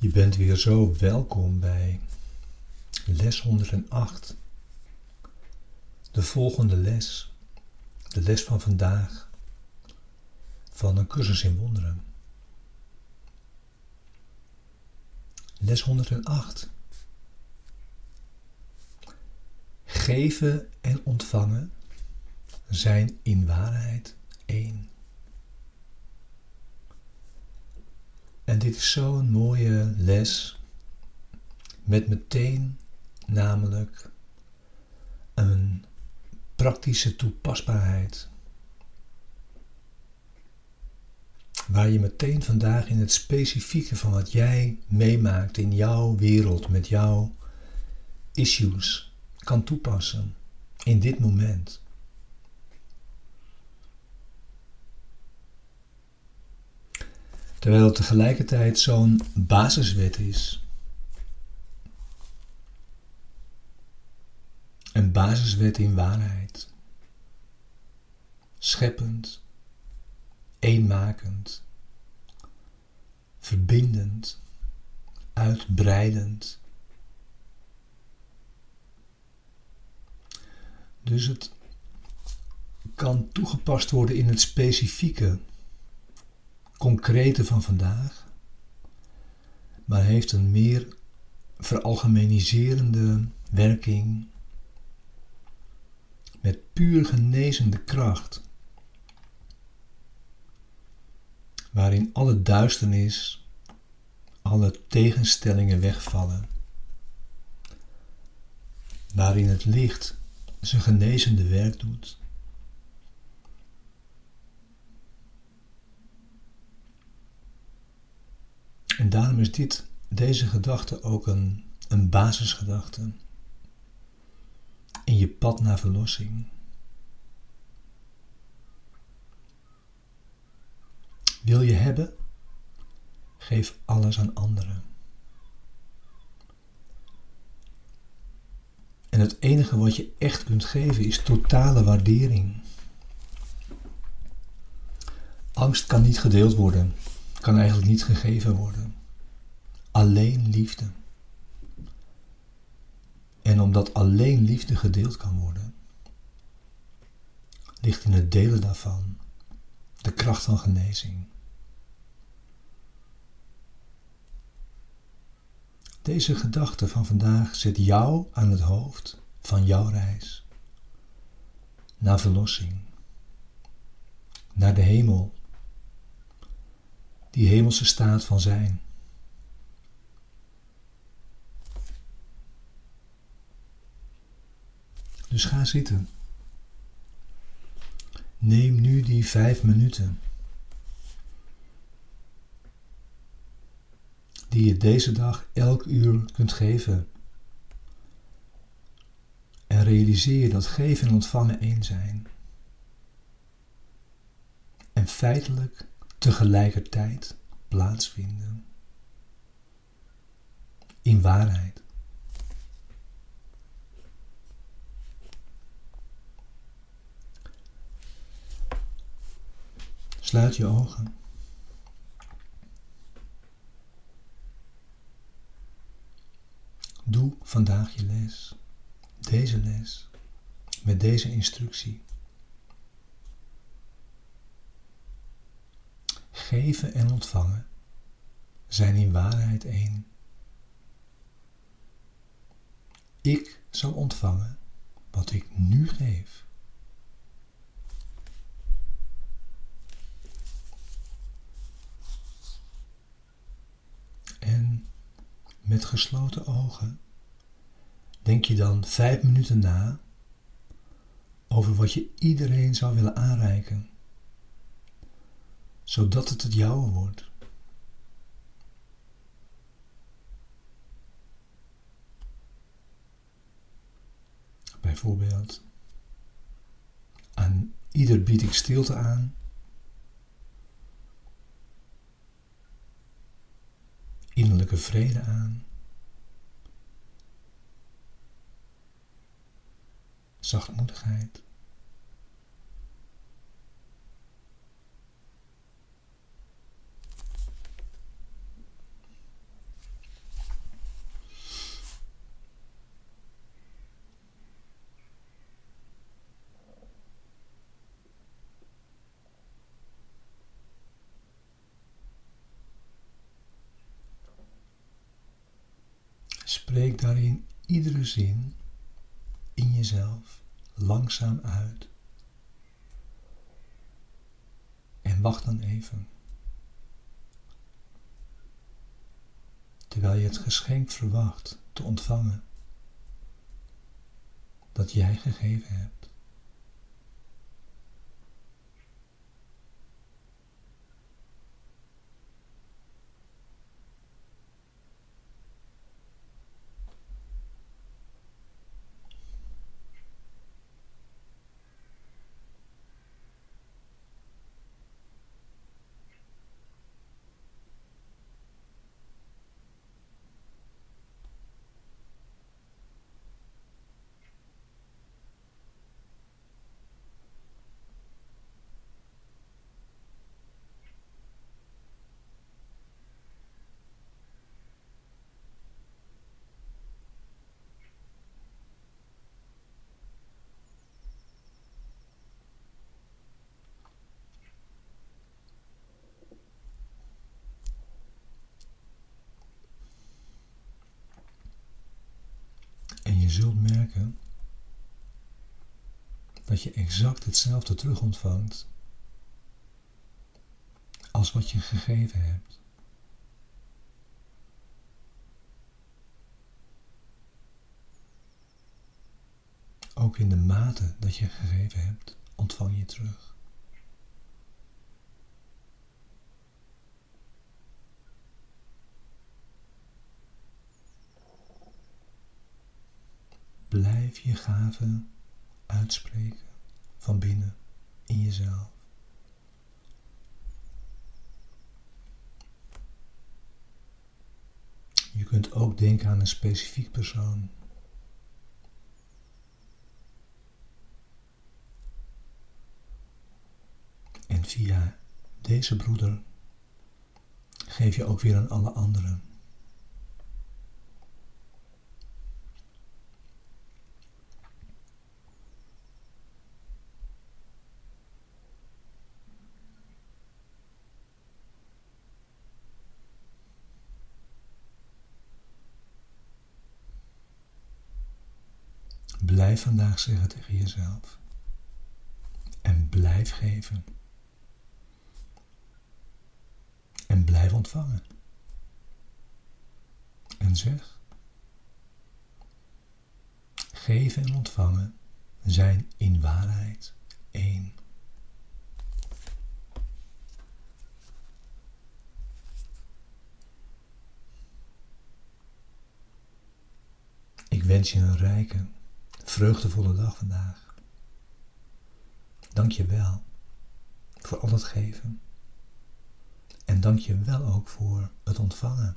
Je bent weer zo welkom bij les 108. De volgende les, de les van vandaag, van een cursus in wonderen. Les 108. Geven en ontvangen zijn in waarheid één. En dit is zo'n mooie les met meteen namelijk een praktische toepasbaarheid. Waar je meteen vandaag in het specifieke van wat jij meemaakt in jouw wereld met jouw issues kan toepassen in dit moment. Terwijl het tegelijkertijd zo'n basiswet is. Een basiswet in waarheid. Scheppend, eenmakend, verbindend, uitbreidend. Dus het kan toegepast worden in het specifieke concrete van vandaag, maar heeft een meer veralgemeniserende werking met puur genezende kracht, waarin alle duisternis, alle tegenstellingen wegvallen, waarin het licht zijn genezende werk doet. En daarom is dit, deze gedachte ook een, een basisgedachte in je pad naar verlossing. Wil je hebben? Geef alles aan anderen. En het enige wat je echt kunt geven is totale waardering. Angst kan niet gedeeld worden, kan eigenlijk niet gegeven worden. Alleen liefde. En omdat alleen liefde gedeeld kan worden, ligt in het delen daarvan de kracht van genezing. Deze gedachte van vandaag zet jou aan het hoofd van jouw reis naar verlossing, naar de hemel, die hemelse staat van zijn. Dus ga zitten. Neem nu die vijf minuten die je deze dag elk uur kunt geven. En realiseer je dat geven en ontvangen één zijn. En feitelijk tegelijkertijd plaatsvinden. In waarheid. Sluit je ogen. Doe vandaag je les, deze les, met deze instructie. Geven en ontvangen zijn in waarheid één. Ik zal ontvangen wat ik nu geef. En met gesloten ogen denk je dan vijf minuten na over wat je iedereen zou willen aanreiken, zodat het het jouwe wordt. Bijvoorbeeld, aan ieder bied ik stilte aan innerlijke vrede aan. Zachtmoedigheid. Spreek daarin iedere zin in jezelf langzaam uit. En wacht dan even. Terwijl je het geschenk verwacht te ontvangen dat jij gegeven hebt. je zult merken dat je exact hetzelfde terug ontvangt als wat je gegeven hebt. Ook in de mate dat je gegeven hebt, ontvang je terug. Blijf je gaven uitspreken van binnen in jezelf. Je kunt ook denken aan een specifiek persoon. En via deze broeder geef je ook weer aan alle anderen. Blijf vandaag zeggen tegen jezelf. En blijf geven. En blijf ontvangen. En zeg. Geven en ontvangen zijn in waarheid één. Ik wens je een rijke vreugdevolle dag vandaag. Dank je wel voor al het geven. En dank je wel ook voor het ontvangen.